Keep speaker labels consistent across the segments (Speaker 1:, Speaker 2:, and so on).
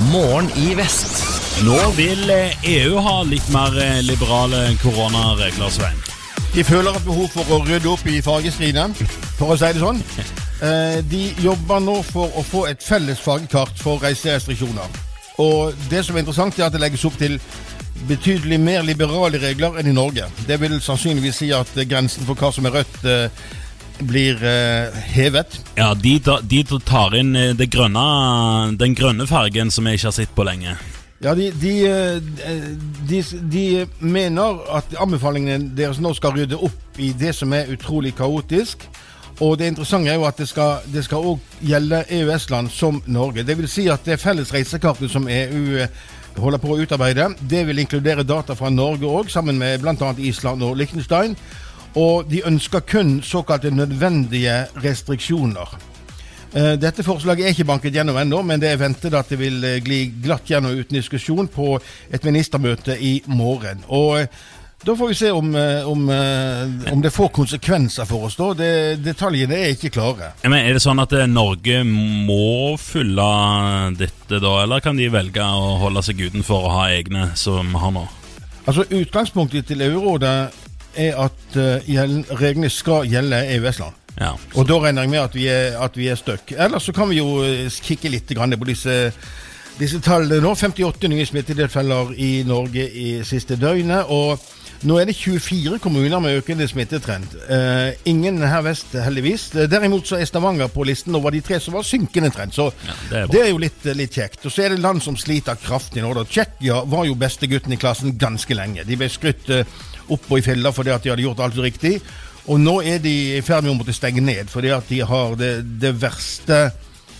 Speaker 1: Morgen i vest.
Speaker 2: Nå vil eh, EU ha litt mer eh, liberale koronaregler, Svein.
Speaker 3: De føler et behov for å rydde opp i fargestriene, for å si det sånn. Eh, De jobber nå for å få et felles fargekart for reiserestriksjoner. Og det som er interessant, er at det legges opp til betydelig mer liberale regler enn i Norge. Det vil sannsynligvis si at grensen for hva som er rødt, blir uh, hevet.
Speaker 2: Ja, de, de tar inn eh, det grønne, den grønne fargen som jeg ikke har sett på lenge.
Speaker 3: Ja, de, de, eh, de, de mener at anbefalingene deres nå skal rydde opp i det som er utrolig kaotisk. Og det interessante er jo at det skal, det skal også gjelde EØS-land som Norge. Det vil si at det felles reisekartet som EU holder på å utarbeide, det vil inkludere data fra Norge òg, sammen med bl.a. Island og Liechtenstein. Og de ønsker kun såkalte nødvendige restriksjoner. Eh, Dette forslaget er ikke banket gjennom ennå, men det er ventet at det vil eh, gli glatt gjennom uten diskusjon på et ministermøte i morgen. Og eh, da får vi se om, om, om det får konsekvenser for oss. da. Det, detaljene er ikke klare.
Speaker 2: Men er det sånn at Norge må fylle dette da, eller kan de velge å holde seg utenfor og ha egne som har nå?
Speaker 3: Altså Utgangspunktet til Eurorådet er at uh, reglene skal gjelde EØS-land.
Speaker 2: Ja.
Speaker 3: Og da regner jeg med at vi er, at vi er stuck. Ellers så kan vi jo eh, kikke litt grann på disse, disse tallene nå. 58 nye smittetilfeller i Norge i siste døgnet. Og nå er det 24 kommuner med økende smittetrend. Uh, ingen her vest, heldigvis. Derimot så er Stavanger på listen over de tre som var synkende trend. Så
Speaker 2: Ja, det er
Speaker 3: det er jo litt, litt kjekt. Og så er det land som sliter kraftig nå. da. Tsjekkia var jo bestegutten i klassen ganske lenge. De ble skrytt uh, opp og i filla fordi at de hadde gjort alt riktig. Og nå er de i ferd med å måtte stenge ned fordi at de har det, det verste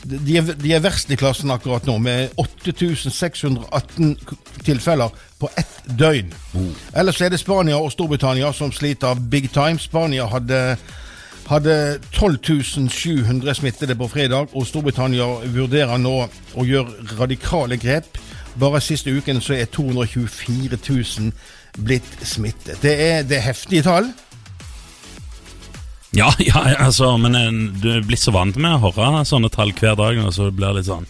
Speaker 3: de er, de er verst i klassen akkurat nå, med 8618 tilfeller på ett døgn. Ellers er det Spania og Storbritannia som sliter big time. Spania hadde hadde 12.700 smittede på fredag, og Storbritannia vurderer nå å gjøre radikale grep. Bare siste uken så er 224 000 blitt smittet. Det er, det er heftige tall.
Speaker 2: Ja, ja, altså, men en, du er blitt så vant med å høre sånne tall hver dag, og så blir det litt sånn.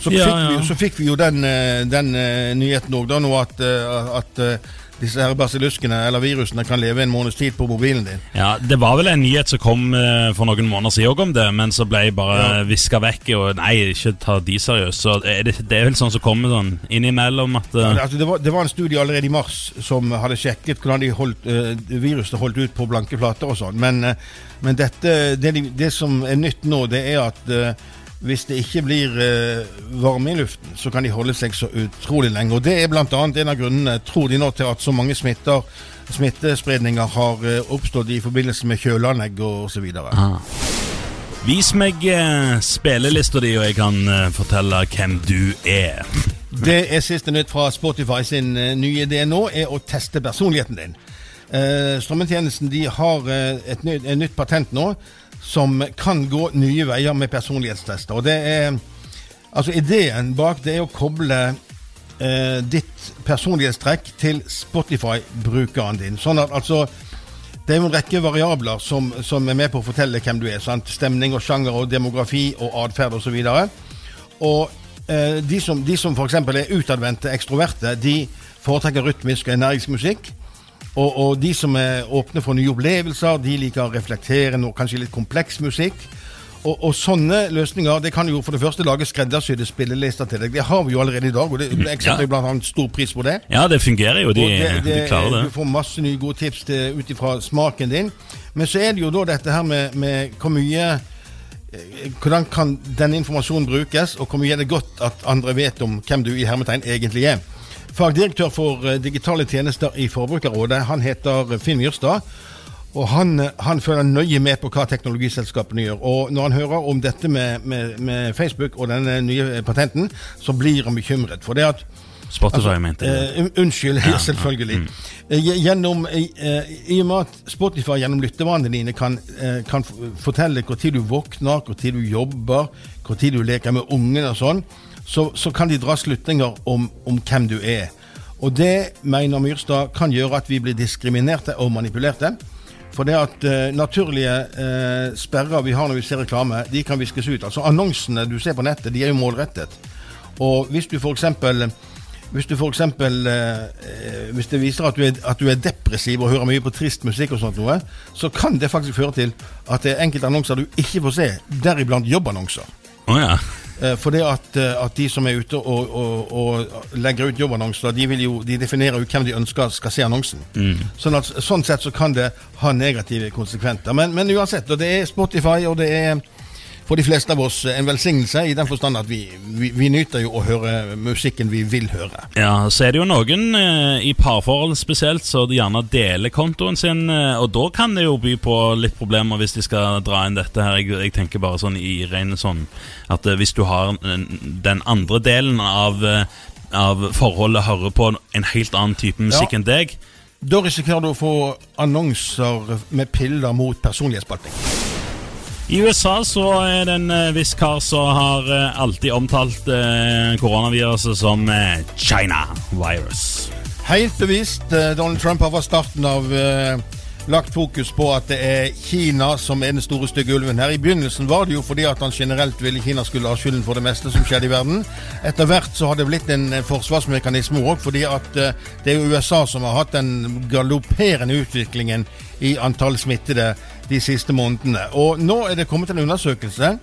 Speaker 3: Så,
Speaker 2: Ja,
Speaker 3: fikk, Vi, så fikk vi jo den, eh, den eh, nyheten òg, nå at, eh, at eh, disse her basilluskene, eller virusene, kan leve en måneds tid på mobilen din.
Speaker 2: Ja, Det var vel en nyhet som kom eh, for noen måneder siden om det, men så ble jeg bare
Speaker 3: Ja.
Speaker 2: viska vekk. Og nei, ikke ta de seriøst. Så det, det er vel sånn som kommer sånn innimellom at ja,
Speaker 3: Altså, det, var, det var en studie allerede i mars som hadde sjekket hvordan de holdt, uh, viruset holdt ut på blanke flater og sånn. Men, uh, men dette, det, det som er nytt nå, det er at eh, hvis det ikke blir eh, varme i luften, så kan de holde seg så utrolig lenge. Og det er bl.a. en av grunnene, tror de nå, til at så mange smitter, smittespredninger har eh, oppstått i forbindelse med kjøleanlegg osv.
Speaker 2: ah. Vis meg eh, spillelista di, og jeg kan eh, fortelle hvem du er.
Speaker 3: Det er siste nytt fra Spotify sin eh, nye idé nå, er å teste personligheten din. Eh, Strømmetjenesten de har eh, et, nytt, et nytt patent nå som kan gå nye veier med personlighetstester. Og det er Altså, ideen bak det er å koble eh, ditt personlighetstrekk til Spotify-brukeren din. Sånn at altså det er jo en rekke variabler som, som er med på å fortelle hvem du er. Sant? Stemning og sjanger og demografi og atferd osv. Og eh, de som, de som f.eks. er utadvendte ekstroverte, de foretrekker rytmisk og energisk musikk. Og, og de som er åpne for nye opplevelser, de liker reflekterende og kanskje litt kompleks musikk. Og, og sånne løsninger det kan jo for det første lage skreddersydde spillelister til deg. Det har vi jo allerede i dag, og det, jeg setter jo blant annet stor pris på det.
Speaker 2: Ja, det fungerer jo. De,
Speaker 3: det, det,
Speaker 2: de klarer det.
Speaker 3: Du får masse nye gode tips ut ifra smaken din. Men så er det jo da dette her med, med hvor mye eh, Hvordan kan denne informasjonen brukes, og hvor mye er det godt at andre vet om hvem du i hermetegn egentlig er. Fagdirektør for eh, digitale tjenester i Forbrukerrådet, han heter Finn Myrstad. Og han, eh, han følger nøye med på hva teknologiselskapene gjør. Og når han hører om dette med, med, med Facebook og denne nye patenten, så blir han bekymret. For det at
Speaker 2: Spotify mente det.
Speaker 3: Eh, un- unnskyld, selvfølgelig. Eh, Gjennom, uh, I og med at Spotify gjennom lyttevanene dine kan, eh, kan fortelle når du våkner, når du jobber, når du leker med ungene og sånn, så, så kan de dra slutninger om, om hvem du er. Og det mener Myrstad kan gjøre at vi blir diskriminerte og manipulerte. For det at uh, naturlige uh, sperrer vi har når vi ser reklame, de kan viskes ut. Altså Annonsene du ser på nettet, de er jo målrettet. Og hvis du eksempel hvis du for eksempel, eh, hvis det viser at du, er, at du, er, depressiv og hører mye på trist musikk, og sånt noe, så kan det faktisk føre til at det er enkelte annonser du ikke får se, deriblant jobbannonser.
Speaker 2: Oh, ja.
Speaker 3: Eh, for det at, eh, at, de som er ute og, og, og legger ut jobbannonser, de, jo, de, definerer jo hvem de ønsker skal se annonsen. Mm. Sånn, at, sånn sett så kan det ha negative konsekventer. Men, men uansett, og det er Spotify, og det er for de fleste av oss en velsignelse, i den forstand at vi, vi, vi, nyter jo å høre musikken vi vil høre.
Speaker 2: Ja, Så er det jo noen eh, i parforhold spesielt så de gjerne deler kontoen sin, eh, og da kan det jo by på litt problemer hvis de skal dra inn dette her. Jeg, jeg tenker bare sånn i rene sånn at eh, hvis du har den andre delen av, eh, av forholdet hører på en helt annen type musikk ja. enn deg
Speaker 3: Da risikerer du å få annonser med piller mot personlighetsspalting.
Speaker 2: I USA så er det en uh, viss kar som har uh, alltid omtalt uh, koronaviruset som China virus.
Speaker 3: Helt bevisst. Donald Trump har fra starten av lagt fokus på at det er Kina som er den store stygge ulven her. I begynnelsen var det jo fordi at han generelt ville Kina skulle ha skylden for det meste som skjedde i verden. Etter hvert så har det blitt en forsvarsmekanisme òg, fordi at det er USA som har hatt den galopperende utviklingen i antall smittede de siste månedene. Og nå er det kommet en undersøkelse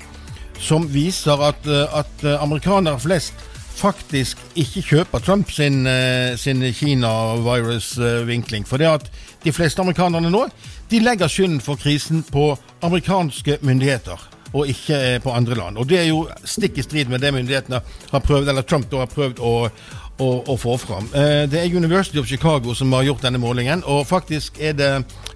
Speaker 3: som viser at, eh, at eh, amerikanere flest faktisk ikke kjøper Trump sin, eh, sin Kina-virus-vinkling. For det at de fleste amerikanerne nå de legger skylden for krisen på amerikanske myndigheter og ikke på andre land. Og Det er jo stikk i strid med det myndighetene har prøvd, eller Trump har prøvd å, å, å få fram. Det er University of Chicago som har gjort denne målingen, og faktisk er det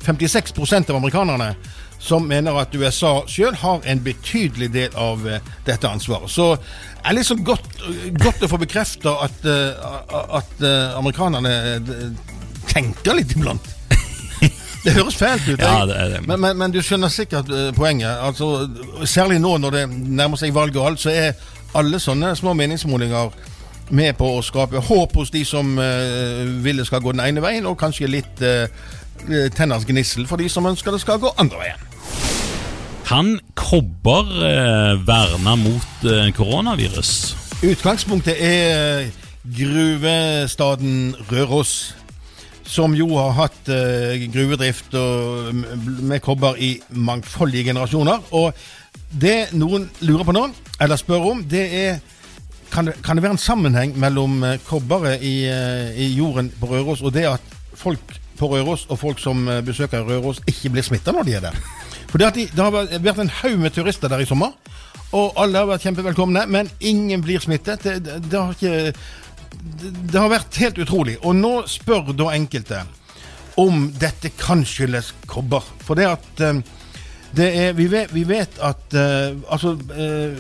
Speaker 3: 56% av amerikanerne som mener at USA sjøl har en betydelig del av uh, dette ansvaret. Så det er liksom godt, godt å få bekrefta at, uh, at amerikanerne tenker litt iblant. Det høres fælt ut,
Speaker 2: ja, det det.
Speaker 3: Men, men, men, du skjønner sikkert poenget. Altså, særlig nå når det nærmer seg valg og alt, så er alle sånne små meningsmålinger med på å skape håp hos de som vil det skal gå den ene veien, og kanskje litt tenners gnissel for de som ønsker det skal gå andre veien.
Speaker 2: Kan kobber uh, verne mot uh, koronavirus?
Speaker 3: Utgangspunktet er gruvestaden Røros. Som jo har hatt uh, gruvedrift og, med kobber i mangfoldige generasjoner. Og det noen lurer på nå, eller spør om, det er kan det, kan det være en sammenheng mellom kobberet i, i, jorden på Røros og det at folk på Røros og folk som besøker Røros, ikke blir smitta når de er der? For det, de, det har vært en haug med turister der i sommer, og alle har vært kjempevelkomne, men ingen blir smittet. Det, det, har ikke Det har vært helt utrolig. Og nå spør da enkelte om dette kan skyldes kobber. For det at eh, er, vi, vet, vi vet at uh, altså, uh,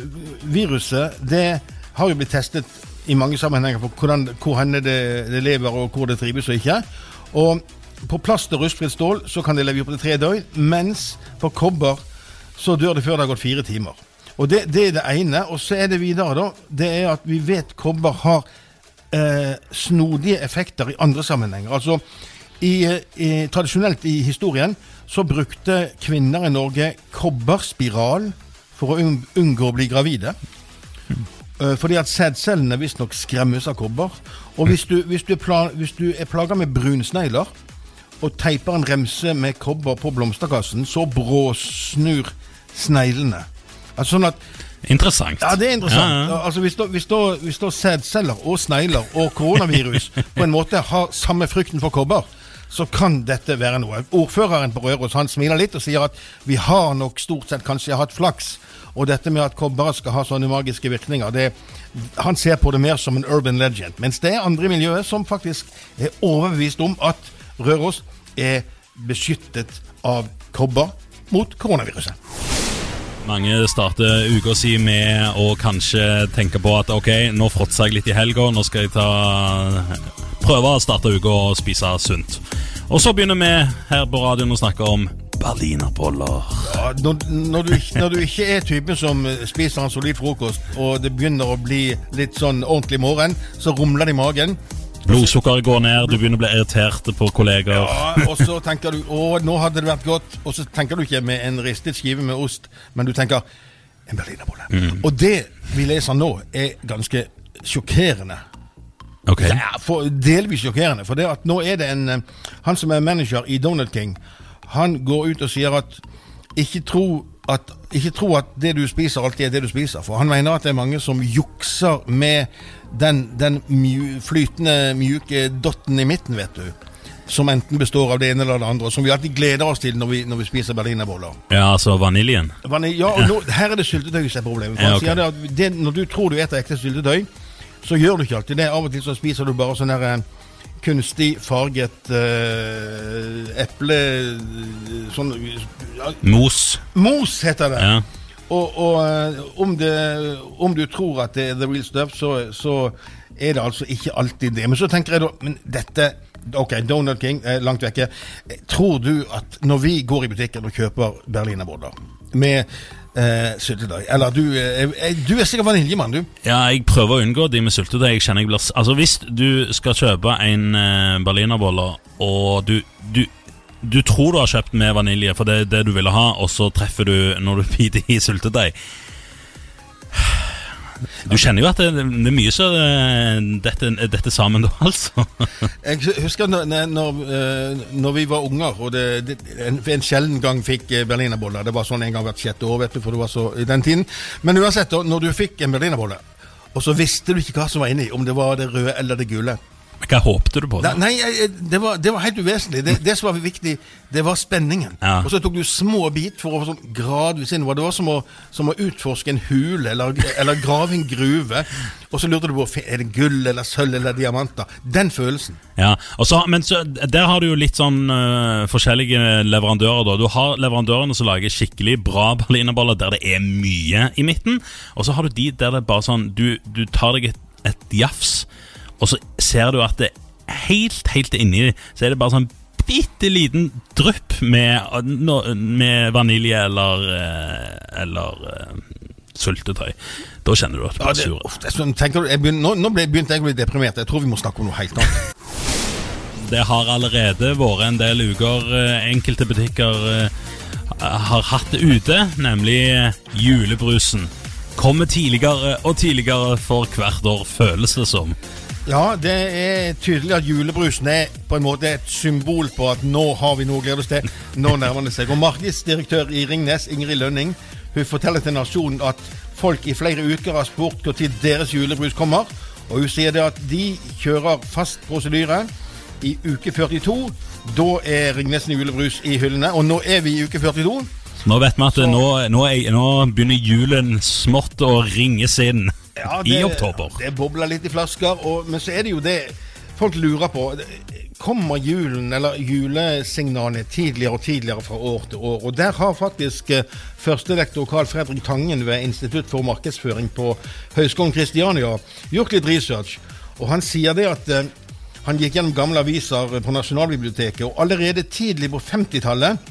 Speaker 3: viruset det har jo blitt testet i mange sammenhenger på hvordan, hvor henne det, det lever, og hvor det trives og ikke. Og på plast og rustfritt stål så kan det leve opp til tre døgn, mens på kobber så dør det før det har gått fire timer. Og det, det, er det ene. Og så er det videre, da. Det er at vi vet kobber har eh, snodige effekter i andre sammenhenger. Altså i, i, tradisjonelt i historien så brukte kvinner i Norge kobberspiral for å unngå å bli gravide. Uh, fordi at sædcellene visstnok skremmes av kobber. Og hvis du, hvis du, er, hvis du er plaga med brunsnegler, og teiper en remse med kobber på blomsterkassen, så bråsnur sneglene. Altså sånn at
Speaker 2: Interessant.
Speaker 3: Ja, det er interessant. Ja, ja. Altså Hvis da, hvis, da, hvis da sædceller og snegler og koronavirus på en måte har samme frykten for kobber, så kan dette være noe. Ordføreren på Røros han smiler litt og sier at vi har nok stort sett kanskje hatt flaks. Og dette med at kobber skal ha sånne magiske virkninger, det, han ser på det mer som en urban legend. Mens det er andre i miljøet som faktisk er overbevist om at Røros er beskyttet av kobber mot koronaviruset.
Speaker 2: Mange starter uka si med å kanskje tenke på at ok, nå fråtser jeg litt i helga, nå skal jeg ta, prøve å starte uka og spise sunt. Og så begynner vi her på radioen å snakke om berlinerboller.
Speaker 3: Ja, når, når, du, når, du, ikke er typen som spiser en solid frokost, og det begynner å bli litt sånn ordentlig morgen, så rumler det i magen.
Speaker 2: Blodsukkeret går ned, du begynner å bli irritert på kollegaer.
Speaker 3: Ja, Og så tenker du å, nå hadde det vært godt. Og så tenker du ikke med en ristet skive med ost, men du tenker en berlinerbolle. Mm. Og det vi leser nå, er ganske sjokkerende.
Speaker 2: Ok.
Speaker 3: Ja, for, delvis sjokkerende. For det at nå er det en eh, Han som er manager i Donald King, han går ut og sier at ikke tro at, ikke tro at det du spiser, alltid er det du spiser. For han mener at det er mange som jukser med den, den mju, flytende, mjuke dotten i midten, vet du. Som enten består av det ene eller det andre, og som vi alltid gleder oss til når vi, når vi spiser berlinerboller.
Speaker 2: Ja, altså vaniljen.
Speaker 3: Vanil Ja, og nå, her er det syltetøy som er problemet.
Speaker 2: Ja,
Speaker 3: okay. det det, Når du tror du spiser ekte syltetøy, så gjør du ikke alltid det. Av og til så spiser du bare sånn herre eh, kunstig farget eh, eple Sånn ja,
Speaker 2: Mos.
Speaker 3: Mos heter det.
Speaker 2: Ja.
Speaker 3: Og, og eh, om, det, om du tror at det er the real stuff, så, så er det altså ikke alltid det. Men så tenker jeg da Men dette Ok, Donald King er langt vekke. Tror du at når vi går i butikken og kjøper berlinerboller med eh, syltetøy Eller du, eh, eh, du er sikkert vaniljemann, du.
Speaker 2: Ja, jeg prøver å unngå de med syltetøy. Jeg kjenner jeg blir Altså, hvis du skal kjøpe en eh, berlinerbolle, og du, du du tror du har kjøpt med vanilje, for det er det du ville ha, og så treffer du når du biter i syltetøy. Du kjenner jo at det, det er mye som eh, dette, dette sammen, da, altså.
Speaker 3: Jeg husker når, når, eh, når vi var unger, og det, det, en, en sjelden gang fikk eh, berlinerboller. Det var sånn en gang hvert sjette år, vet du, for det var så i den tiden. Men uansett, når du fikk en berlinerbolle, og så visste du ikke hva som var inni, om det var det røde eller det gule.
Speaker 2: Hva håpte du på? Da?
Speaker 3: nei det, var, det var helt uvesentlig. Det, det som var viktig, det var spenningen.
Speaker 2: Ja.
Speaker 3: Og så tok du små bit for å sånn gradvis innover. Det var som å, som å utforske en hule eller, eller grave en gruve. Og så lurte du på er det gull eller sølv eller diamanter. Den følelsen.
Speaker 2: Ja, så, men så, Der har du jo litt sånn uh, forskjellige leverandører. da Du har leverandørene som lager skikkelig bra berlinerboller der det er mye i midten. Og så har du de der det bare sånn Du, du tar deg et, et jafs, og så ser du at det helt, helt inni Så er det bare sånn bitte liten drypp med, med vanilje eller, øh, eller sultetøy. Da kjenner du at du
Speaker 3: Ja,
Speaker 2: blir sur.
Speaker 3: uff, det nå nå begynte jeg å bli deprimert. Jeg tror vi må snakke om noe helt annet.
Speaker 2: Det har allerede vært en del uker eh, enkelte butikker eh, har hatt det ute, nemlig eh, julebrusen. Kommer tidligere og tidligere for hvert år, føles det som.
Speaker 3: Ja, det er tydelig at julebrusen er på en måte et symbol på at nå har vi noe å glede oss til. Nå nærmer det seg. Og markedsdirektør i Ringnes, Ingrid Lønning, hun forteller til Nasjonen at folk i flere uker har spurt når deres julebrus kommer. Og hun sier det at de kjører fast prosedyre i uke 42. Da er Ringnesen julebrus i hyllene. Og nå er vi i uke 42.
Speaker 2: Nå vet vi at nå, nå, er, nå begynner julen smått å ringes inn
Speaker 3: Ja,
Speaker 2: i oktober.
Speaker 3: Det bobler litt i flasker, og, men så er det jo det folk lurer på. Kommer julen, eller julesignalene, tidligere og tidligere fra år til år? Og der har faktisk eh, førstelektor Carl Fredrik Tangen ved Institutt for markedsføring på Høgskolen Kristiania gjort litt research, og han sier det at eh, han gikk gjennom gamle aviser på Nasjonalbiblioteket, og allerede tidlig på 50-tallet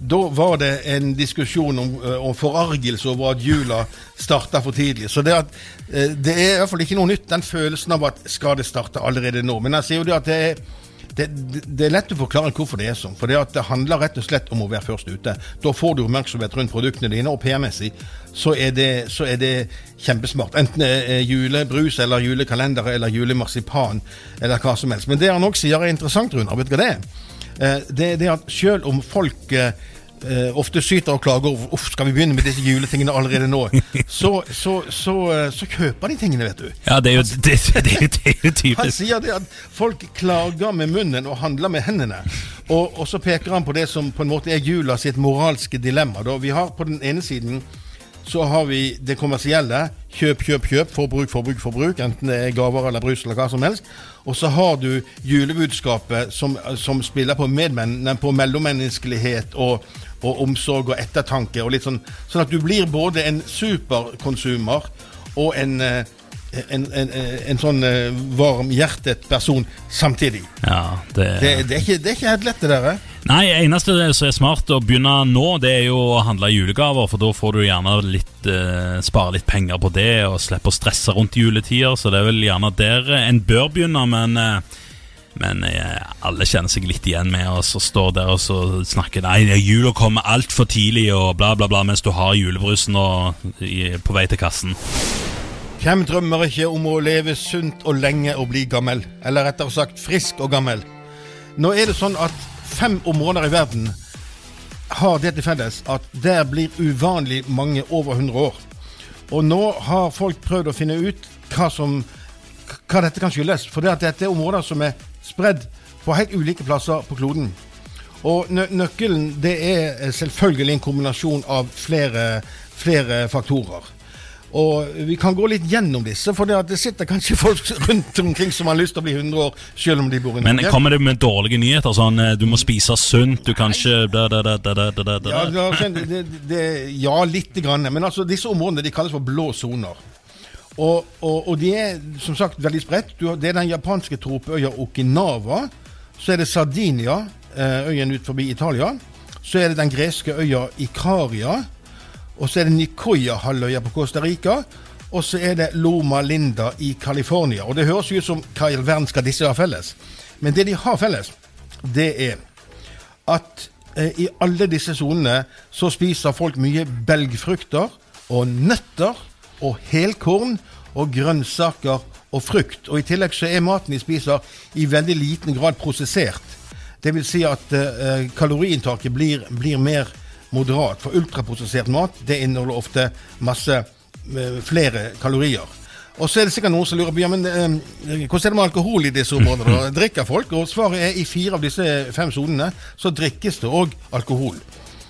Speaker 3: da var det en diskusjon om, eh, om forargelse over at jula starta for tidlig. Så det, at, eh, det er i hvert fall ikke noe nytt, den følelsen av at skal det starte allerede nå. Men jeg sier jo det at det er, det, det- er lett å forklare hvorfor det er sånn. For det, det handler rett og slett om å være først ute. Da får du oppmerksomhet rundt produktene dine, og PR-messig så, så er det kjempesmart. Enten det er julebrus eller julekalender eller julemarsipan eller hva som helst. Men det han også sier er interessant, Runar, vet du hva det er? Eh, det er det at selv om folk eh, eh, ofte syter og klager over Uff, skal vi begynne med disse juletingene allerede nå? Så, så, så, så kjøper de tingene, vet du.
Speaker 2: Ja, det er jo, det, det, det er jo
Speaker 3: Han sier det at folk klager med munnen og handler med hendene. Og, og så peker han på det som på en måte er jula sitt moralske dilemma. Da. Vi har på den ene siden så har vi det kommersielle. Kjøp, kjøp, kjøp. Forbruk, forbruk, forbruk. Enten det er gaver eller brus eller hva som helst. Og så har du julebudskapet som, som spiller på, på mellommenneskelighet og, og omsorg og ettertanke. Og litt sånn, sånn at du blir både en superkonsumer og en, eh, en, en, en sånn eh, varmhjertet person samtidig.
Speaker 2: Ja, det,
Speaker 3: Det, det, er ikke, det er ikke helt lett, det der.
Speaker 2: Nei, eneste som er smart å begynne nå, det er jo å handle julegaver, for da får du gjerne litt eh, spare litt penger på det, og slippe å stresse rundt juletider, så det er vel gjerne der en bør begynne, men eh, men eh, alle kjenner seg litt igjen med oss og står der og så snakker Nei, jula kommer altfor tidlig og bla, bla, bla, mens du har julebrusen og, i, på vei til kassen.
Speaker 3: Hvem drømmer ikke om å leve sunt og lenge og bli gammel? Eller rettere sagt frisk og gammel. Nå er det sånn at fem områder i verden har det til felles at der blir uvanlig mange over 100 år. Og nå har folk prøvd å finne ut hva, som, hva dette kan skyldes. For det dette er områder som er spredd på helt ulike plasser på kloden. Og nø nøkkelen det er selvfølgelig en kombinasjon av flere, flere faktorer. Og vi kan gå litt gjennom disse, for det, det sitter kanskje folk rundt omkring som har lyst til å bli 100 år, selv om de bor i
Speaker 2: Norge. Men kommer det med dårlige nyheter? Sånn eh, du må spise sunt, du kan ikke
Speaker 3: ja, det, ja, lite grann. Men altså, disse områdene de kalles for blå soner. Og, og, og, de er som sagt veldig spredt. Det er den japanske tropeøya Okinawa. Så er det Sardinia, eh, øyen ut forbi Italia. Så er det den greske øya Ikaria. Og så er det Nicoya-halvøya på Costa Rica. Og så er det Loma Linda i California. Og det høres ut som hva i all verden skal disse ha felles? Men det de har felles, det er at eh, i alle disse sonene så spiser folk mye belgfrukter og nøtter og helkorn og grønnsaker og frukt. Og i tillegg så er maten de spiser i veldig liten grad prosessert. Vil si at eh, kaloriinntaket blir, blir mer moderat. For ultraprosessert mat det inneholder ofte masse uh, flere kalorier. Og så er det sikkert noen som lurer på ja, men, uh, hvordan er det med alkohol i disse områdene. Drikker folk? Og svaret er i fire av disse fem sonene så drikkes det òg alkohol.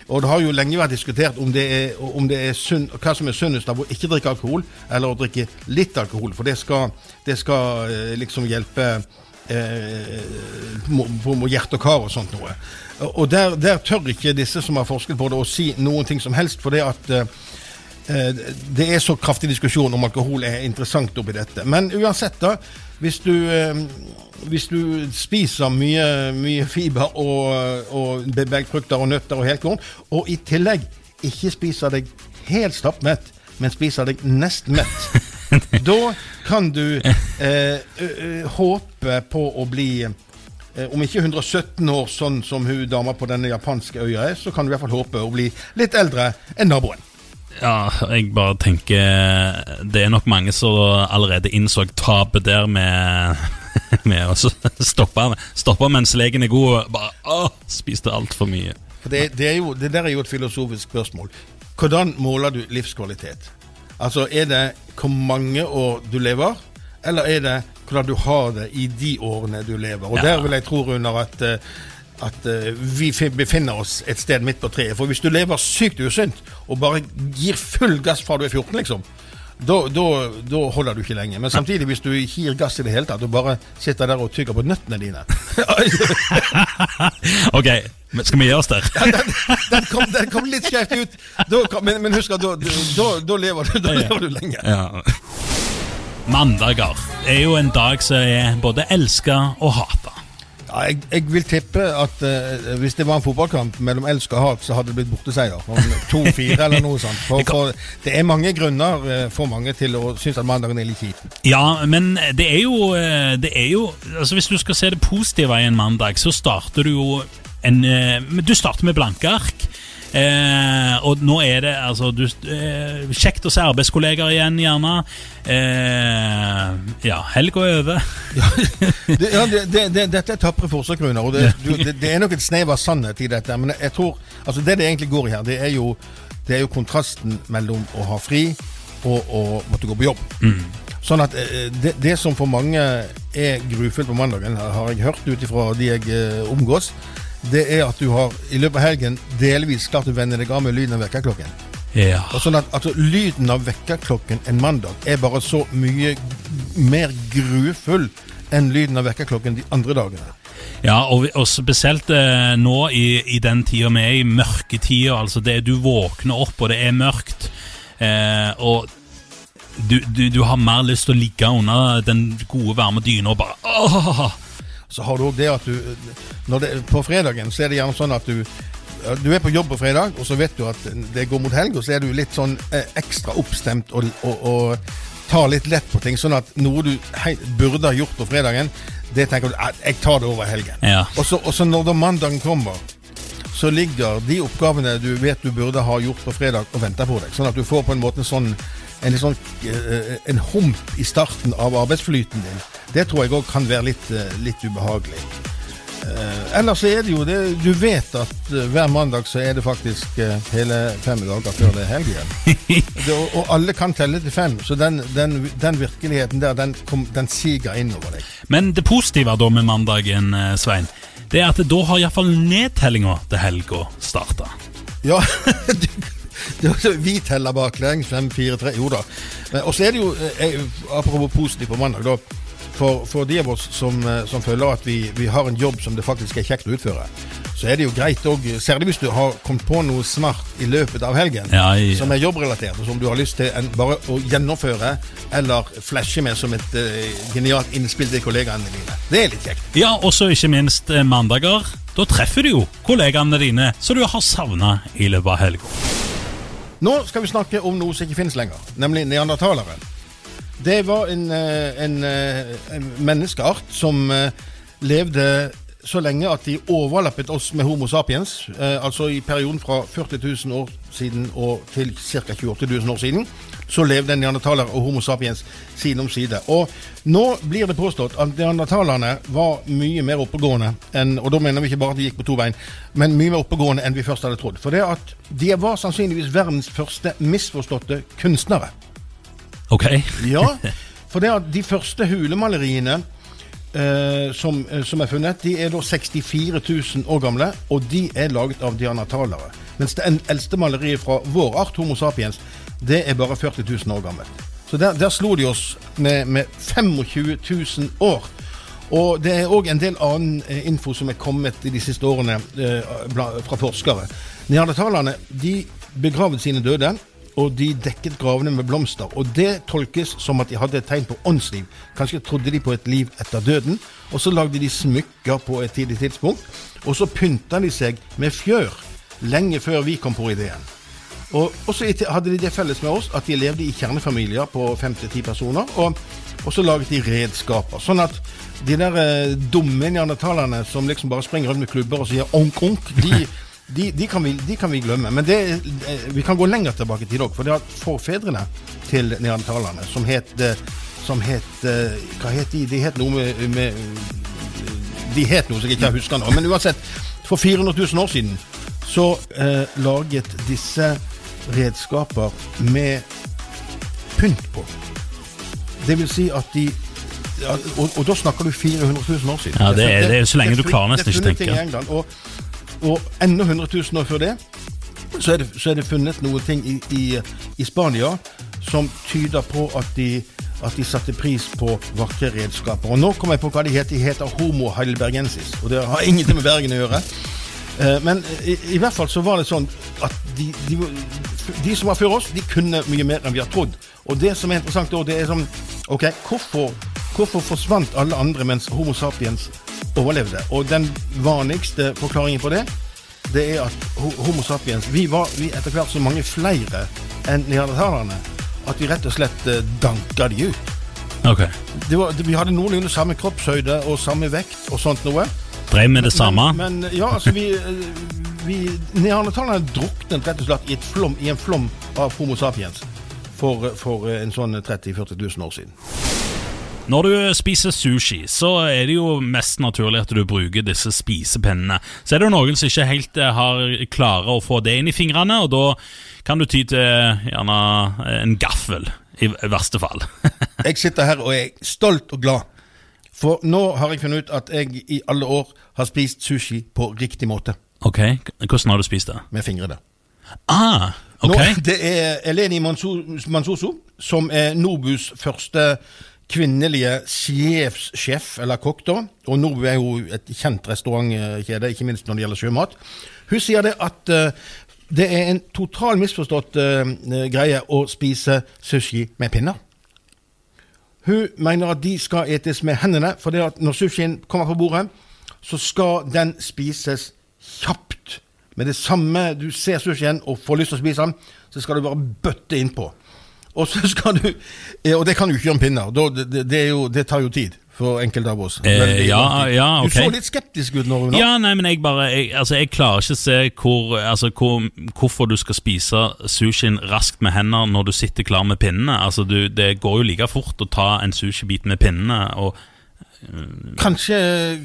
Speaker 3: Og det har jo lenge vært diskutert om det er, om det er sunn, hva som er sunnest av å ikke drikke alkohol, eller å drikke litt alkohol. For det skal, det skal uh, liksom hjelpe på hjerte og kar og sånt noe. Og der, der, tør ikke disse som har forsket på det, å si noen ting som helst, for det at uh, det er så kraftig diskusjon om alkohol er interessant oppi dette. Men uansett, da. Hvis du, hvis du spiser mye, mye fiber og, og belgfrukter og nøtter og helkorn, og i tillegg ikke spiser deg helt stappmett, men spiser deg nesten mett, da kan du uh, håpe på å bli Eh, om ikke 117 år, sånn som hun dama på denne japanske øya er, så kan du i hvert fall håpe å bli litt eldre enn naboen.
Speaker 2: Ja, jeg bare tenker Det er nok mange som allerede innså tapet der med, med å stoppe, stoppe mens legen er god, og bare å, spiste altfor mye.
Speaker 3: Det, det, jo, det der er jo et filosofisk spørsmål. Hvordan måler du livskvalitet? Altså, Er det hvor mange år du lever, eller er det hvordan du har det i de årene du lever. Og ja. der vil jeg tro, Runar, at, eh, at uh, vi befinner oss et sted midt på treet. For hvis du lever sykt usunt og bare gir full gass fra du er 14, liksom, da, da, holder du ikke lenge. Men samtidig, hvis du ikke gir gass i det hele tatt, og bare sitter der og tygger på nøttene dine
Speaker 2: Ok, skal vi gi oss der?
Speaker 3: ja, den, den, kom, den, kom, litt skjevt ut, kom, men, men, husk at da, lever du, da lever du lenge.
Speaker 2: Ja. Mandager er jo en dag som er både elska og hata.
Speaker 3: Jeg, jeg, vil tippe at uh, hvis det var en fotballkamp mellom elsk og hat, så hadde det blitt borteseier. To-fire eller noe sånt. For, for, det er mange grunner uh, for mange til å synes at mandagen er litt kjip.
Speaker 2: Ja, men det er jo, uh, det er jo altså Hvis du skal se det positive i en mandag, så starter du jo en Du starter med blanke ark. Eh, og nå er det altså du, eh, Kjekt å se arbeidskollegaer igjen, gjerne. Eh, ja, helga er over.
Speaker 3: det, ja, det, det, dette er tapre forsøk, Runar. Og det, er nok et snev av sannhet i dette. Men jeg tror altså det det egentlig går i her, det er jo, det er jo kontrasten mellom å ha fri og å måtte gå på jobb. Mm. Sånn at eh, det, det, som for mange er grufullt på mandagen, har jeg hørt ut ifra de jeg eh, omgås, det er at du har i løpet av helgen delvis klart å vende deg av med lyden av vekkerklokken.
Speaker 2: Ja.
Speaker 3: Og sånn at altså, Lyden av vekkerklokken en mandag er bare så mye mer grufull enn lyden av vekkerklokken de andre dagene.
Speaker 2: Ja, og, og spesielt eh, nå i, i, den tida vi er i, mørketida. Altså det du våkner opp, og det er mørkt. Eh, og du, du, du, har mer lyst til å ligge under den gode, varme dyna og bare åh,
Speaker 3: så har du òg det at du det, På fredagen så er det gjerne sånn at du du er på jobb på fredag, og så vet du at det går mot helg, og så er du litt sånn eh, ekstra oppstemt og, og, og, tar litt lett på ting. Sånn at noe du burde ha gjort på fredagen, det tenker du at jeg tar det over helgen.
Speaker 2: Ja.
Speaker 3: Og, så, og så når da mandagen kommer, så ligger de oppgavene du vet du burde ha gjort på fredag, og venter på deg. Sånn at du får på en måte en sånn en, sånn, eh, en hump i starten av arbeidsflyten din, det tror jeg òg kan være litt, eh, litt ubehagelig. Eh, ellers er det jo det Du vet at eh, hver mandag så er det faktisk eh, hele fem dager før det er helg igjen. Og, og alle kan telle til fem, så den, den, den virkeligheten der, den, kom, den siger innover deg.
Speaker 2: Men det positive da med mandagen, Svein, det er at da har iallfall nedtellinga til helga starta.
Speaker 3: Ja, du, vi teller baklengs. Fem, fire, tre Jo da. Og så er det jo, eh, apropos positivt på mandag, da. For, for de av oss som, eh, som føler at vi, vi har en jobb som det faktisk er kjekt å utføre, så er det jo greit òg, særlig hvis du har kommet på noe smart i løpet av helgen,
Speaker 2: Ja, ja.
Speaker 3: som er jobbrelatert, og som du har lyst til en, bare å gjennomføre eller flashe med som et uh, genialt innspill til kollegaene dine. Det er litt kjekt.
Speaker 2: Ja, og så ikke minst eh, mandager. Da treffer du jo kollegaene dine som du har savna i løpet av helga.
Speaker 3: Nå skal vi snakke om noe som ikke finnes lenger, nemlig neandertalere. Det var en, eh, en, eh, en menneskeart som eh, levde så lenge at de overlappet oss med Homo sapiens. eh, Altså i perioden fra 40 000 år siden og til ca. 28 000 år siden. Så levde neandertaler og Homo sapiens side om side. Og nå blir det påstått at neandertalerne var mye mer oppegående enn Og da mener vi ikke bare at de gikk på to bein, men mye mer oppegående enn vi først hadde trodd. For det at de var sannsynligvis verdens første misforståtte kunstnere.
Speaker 2: Ok?
Speaker 3: Ja, for det at de første hulemaleriene eh, som, eh, som er funnet, de er da 64 000 år gamle, og de er laget av dianatalere. Mens det eldste maleriet fra vår art, Homo sapiens, det er bare 40 000 år gammelt. Så der, der slo de oss med, med 25 000 år. Og det er òg en del annen eh, info som er kommet i de siste årene eh, fra forskere. Neandertalerne de begravet sine døde, og de dekket gravene med blomster. Og det tolkes som at de hadde et tegn på åndsliv. Kanskje trodde de på et liv etter døden. Og så lagde de smykker på et tidlig tidspunkt. Og så pynta de seg med fjør lenge før vi kom på ideen. Og så hadde de det felles med oss at de levde i kjernefamilier på fem til ti personer. Og, og så laget de redskaper. Sånn at de der eh, dumme neandertalerne som liksom bare springer rundt med klubber og sier onk, onk, de, de, de, kan, vi, de kan vi glemme. Men det, eh, vi kan gå lenger tilbake i tid òg. For det at forfedrene til neandertalerne, som het, eh, som het eh, Hva het de? De het noe med, med De het noe som jeg ikke husker nå. Men uansett, for 400 000 år siden så eh, laget disse redskaper med pynt på. Det vil si at de ja, og, og da snakker du 400 000 år siden.
Speaker 2: Ja, det er- det er så lenge du klarer nesten ikke
Speaker 3: funnet
Speaker 2: tenke.
Speaker 3: Og, enda 100 000 år før det så er det, så er det funnet noen ting i, i, i Spania som tyder på at de, at de satte pris på vakre redskaper. Og nå kommer jeg på hva de heter. De heter Homo heidelbergensis. Og det har ingenting med Bergen å gjøre. Eh, Men i, i hvert fall så var det sånn at de, de, de som var før oss, de kunne mye mer enn vi har trodd. Og det som er interessant da, det er sånn Ok, hvorfor, hvorfor forsvant alle andre mens Homo sapiens overlevde? Og den vanligste forklaringen på det, det er at Homo sapiens Vi var vi etter hvert så mange flere enn neandertalerne at vi rett og slett eh, danka de ut.
Speaker 2: Okay.
Speaker 3: Det var, det, vi hadde noenlunde samme kroppshøyde og samme vekt og sånt noe.
Speaker 2: Drev med det samme?
Speaker 3: Men, men ja, altså vi, eh, vi Neandertalerne druknet rett og slett i, et flom, i en flom av Homo sapiens for, for en sånn 30 000-40 000 år siden.
Speaker 2: Når du spiser sushi, så er det jo mest naturlig at du bruker disse spisepennene. Så er det jo noen som ikke helt eh, har klarer å få det inn i fingrene, og da kan du ty til gjerne en gaffel, i verste fall.
Speaker 3: Jeg sitter her og er stolt og glad. For nå har jeg funnet ut at jeg i alle år har spist sushi på riktig måte.
Speaker 2: ok, hvordan har du spist det?
Speaker 3: Med fingrene.
Speaker 2: Ah, ok.
Speaker 3: Nå, det er Eleni Manso- Mansoso, som er Nobus første kvinnelige sjefssjef, eller kokk, da. Og nå er jo et kjent restaurantkjede, ikke minst når det gjelder sjømat. Hun sier det at uh, det er en total misforstått uh, greie å spise sushi med pinner. Hun mener at de skal etes med hendene, for det at når sushien kommer på bordet, så skal den spises kjapt. Med det samme du ser sushien og får lyst til å spise den, så skal du bare bøtte innpå. Og så skal du eh, Og det kan du ikke gjøre med pinner. Det, det, jo, det tar jo tid. for enkelte av oss.
Speaker 2: Eh,
Speaker 3: ja,
Speaker 2: ja,
Speaker 3: godt. Du så litt skeptisk ut nå, Runar.
Speaker 2: Ja, nei, men jeg bare Jeg, altså, jeg klarer ikke å se hvor, altså, hvor, hvorfor du skal spise sushien raskt med hender når du sitter klar med pinnene. Altså, du, Det går jo like fort å ta en sushibit med pinnene. Og
Speaker 3: Kanskje,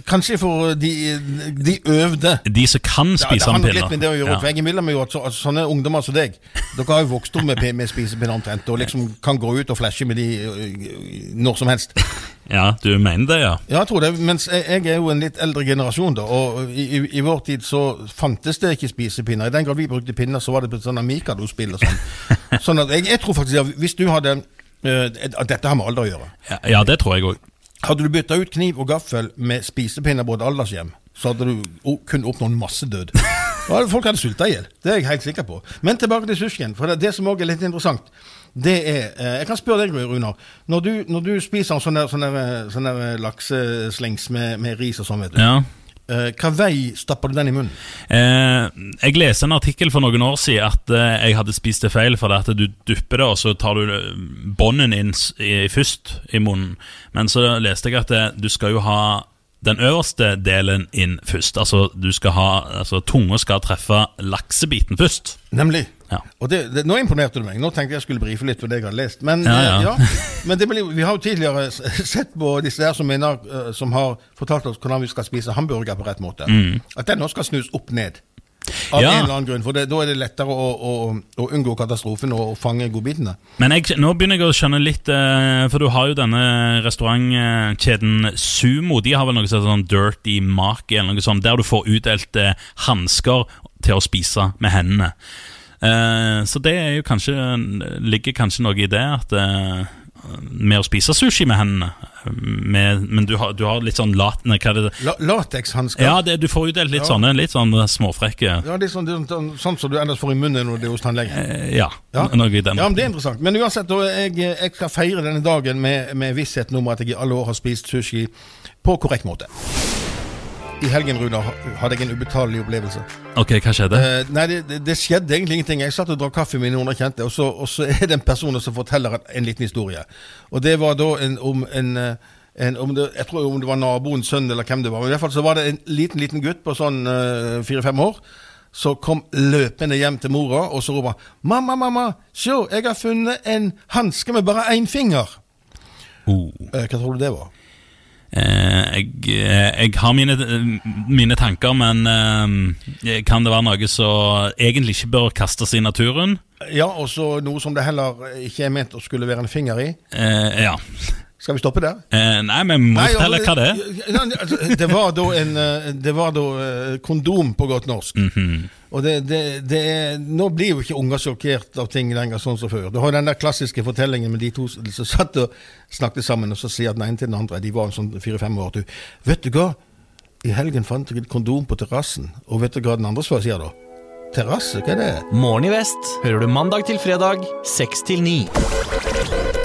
Speaker 3: kanskje for de, de øvde.
Speaker 2: de som kan
Speaker 3: Ja, det
Speaker 2: spise
Speaker 3: har litt med det å gjøre.
Speaker 2: Ja.
Speaker 3: Jeg innbiller jo at så, altså, sånne ungdommer som deg, dere har jo vokst opp med, med spisepinner omtrent, og liksom kan gå ut og flashe med de øh, når som helst.
Speaker 2: ja, du mener det, ja?
Speaker 3: Ja, jeg tror det. Mens jeg, jeg er jo en litt eldre generasjon, da. Og i, i, i vår tid så fantes det ikke spisepinner. I den grad vi brukte pinner, så var det på sånn Mikado-spill og sånn. sånn at jeg, jeg tror faktisk at hvis du hadde øh, at Dette har med alder å gjøre.
Speaker 2: Ja, ja det tror jeg òg.
Speaker 3: Hadde du bytta ut kniv og gaffel med spisepinner på et aldershjem, så hadde du kun oppnådd massedød. død Folk hadde sulta i hjel. Det er jeg helt sikker på. Men tilbake til sushien. For det, det som òg er litt interessant, det er eh, Jeg kan spørre deg, Runar. Når du, når du spiser en sånn der, sånn der, eh, sånn der eh, lakseslings med, med ris og sånn, vet du.
Speaker 2: Ja.
Speaker 3: Eh, hva vei stapper du den i munnen?
Speaker 2: Eh, jeg leste en artikkel for noen år siden at eh, jeg hadde spist det feil. For det at du dupper det, og så tar du eh, bånden inn i, først i munnen. Men så leste jeg at det, du skal jo ha den øverste delen inn først. Altså du skal ha Altså tunga skal treffe laksebiten først.
Speaker 3: Nemlig.
Speaker 2: Ja.
Speaker 3: Og det, det, Nå imponerte du meg. Nå tenkte jeg skulle brife litt for det jeg hadde lest. Men,
Speaker 2: Ja,
Speaker 3: ja.
Speaker 2: ja.
Speaker 3: men det blir, vi har jo tidligere sett på disse der som, mener, eh, som har fortalt oss hvordan vi skal spise hamburger på rett måte. At den nå skal snus opp ned. Av
Speaker 2: Mm. Ja.
Speaker 3: en eller annen grunn. For det, da er det lettere å, å, å unngå katastrofen og, fange godbitene.
Speaker 2: Men jeg, nå begynner jeg å skjønne litt, eh, for du har jo denne restaurantkjeden Sumo. De har vel noe sånn Dirty Maki, eller noe sånt, der du får utdelt eh, hansker til å spise med hendene. Eh, så det er jo kanskje ligger kanskje noe i det, at eh, med å spise sushi med hendene. Med, men du har, du har litt sånn lat... Hva det?
Speaker 3: La, Latekshansker.
Speaker 2: Ja, det, du får utdelt litt
Speaker 3: Ja.
Speaker 2: sånne litt sånn småfrekke
Speaker 3: Ja, det er sånn, sånn, sånn som du ellers får i munnen når du er hos tannlegen.
Speaker 2: eh, Ja,
Speaker 3: Ja.
Speaker 2: noe i den
Speaker 3: Ja, men Det er interessant. Men uansett, jeg, jeg skal feire denne dagen med, med vissheten om at jeg i alle år har spist sushi på korrekt måte. I helgen Runa, hadde jeg en ubetalelig opplevelse.
Speaker 2: Ok, hva skjedde?
Speaker 3: Eh, nei, det, det, skjedde egentlig ingenting. Jeg satt og drakk kaffe med noen jeg kjente, og så, og så er det en person som forteller en, en liten historie. Og det var da en, om en, eh, en om det, Jeg tror om det var naboens sønn eller hvem det var. Men i hvert fall så var det en liten liten gutt på sånn eh, fire-fem år. Så kom løpende hjem til mora og så roper 'Mamma, mamma, se, jeg har funnet en hanske med bare én finger'.
Speaker 2: Oh.
Speaker 3: Eh, hva tror du det var?
Speaker 2: Eh, jeg, eh, jeg har mine, mine tanker, men eh, kan det være noe som egentlig ikke bør kastes i naturen?
Speaker 3: Ja, og så noe som det heller ikke er ment å skulle være en finger i.
Speaker 2: Eh, ja.
Speaker 3: Skal vi stoppe der?
Speaker 2: Eh, nei, men må fortelle
Speaker 3: altså,
Speaker 2: hva det er.
Speaker 3: altså, Det var da en Det var da kondom på godt norsk.
Speaker 2: Mhm.
Speaker 3: Og det, det, det er, Nå blir jo ikke unger sjokkert av ting lenger sånn som før. Du har den der klassiske fortellingen med de to som satt og snakket sammen, og så sier den ene til den andre De var sånn fire-fem år. Du, vet du hva? I helgen fant jeg et kondom på terrassen. Og vet du hva den andre svarer, sier da? Terrasse? Hva er det?
Speaker 1: Morgen i vest hører du mandag til fredag 6 til 9.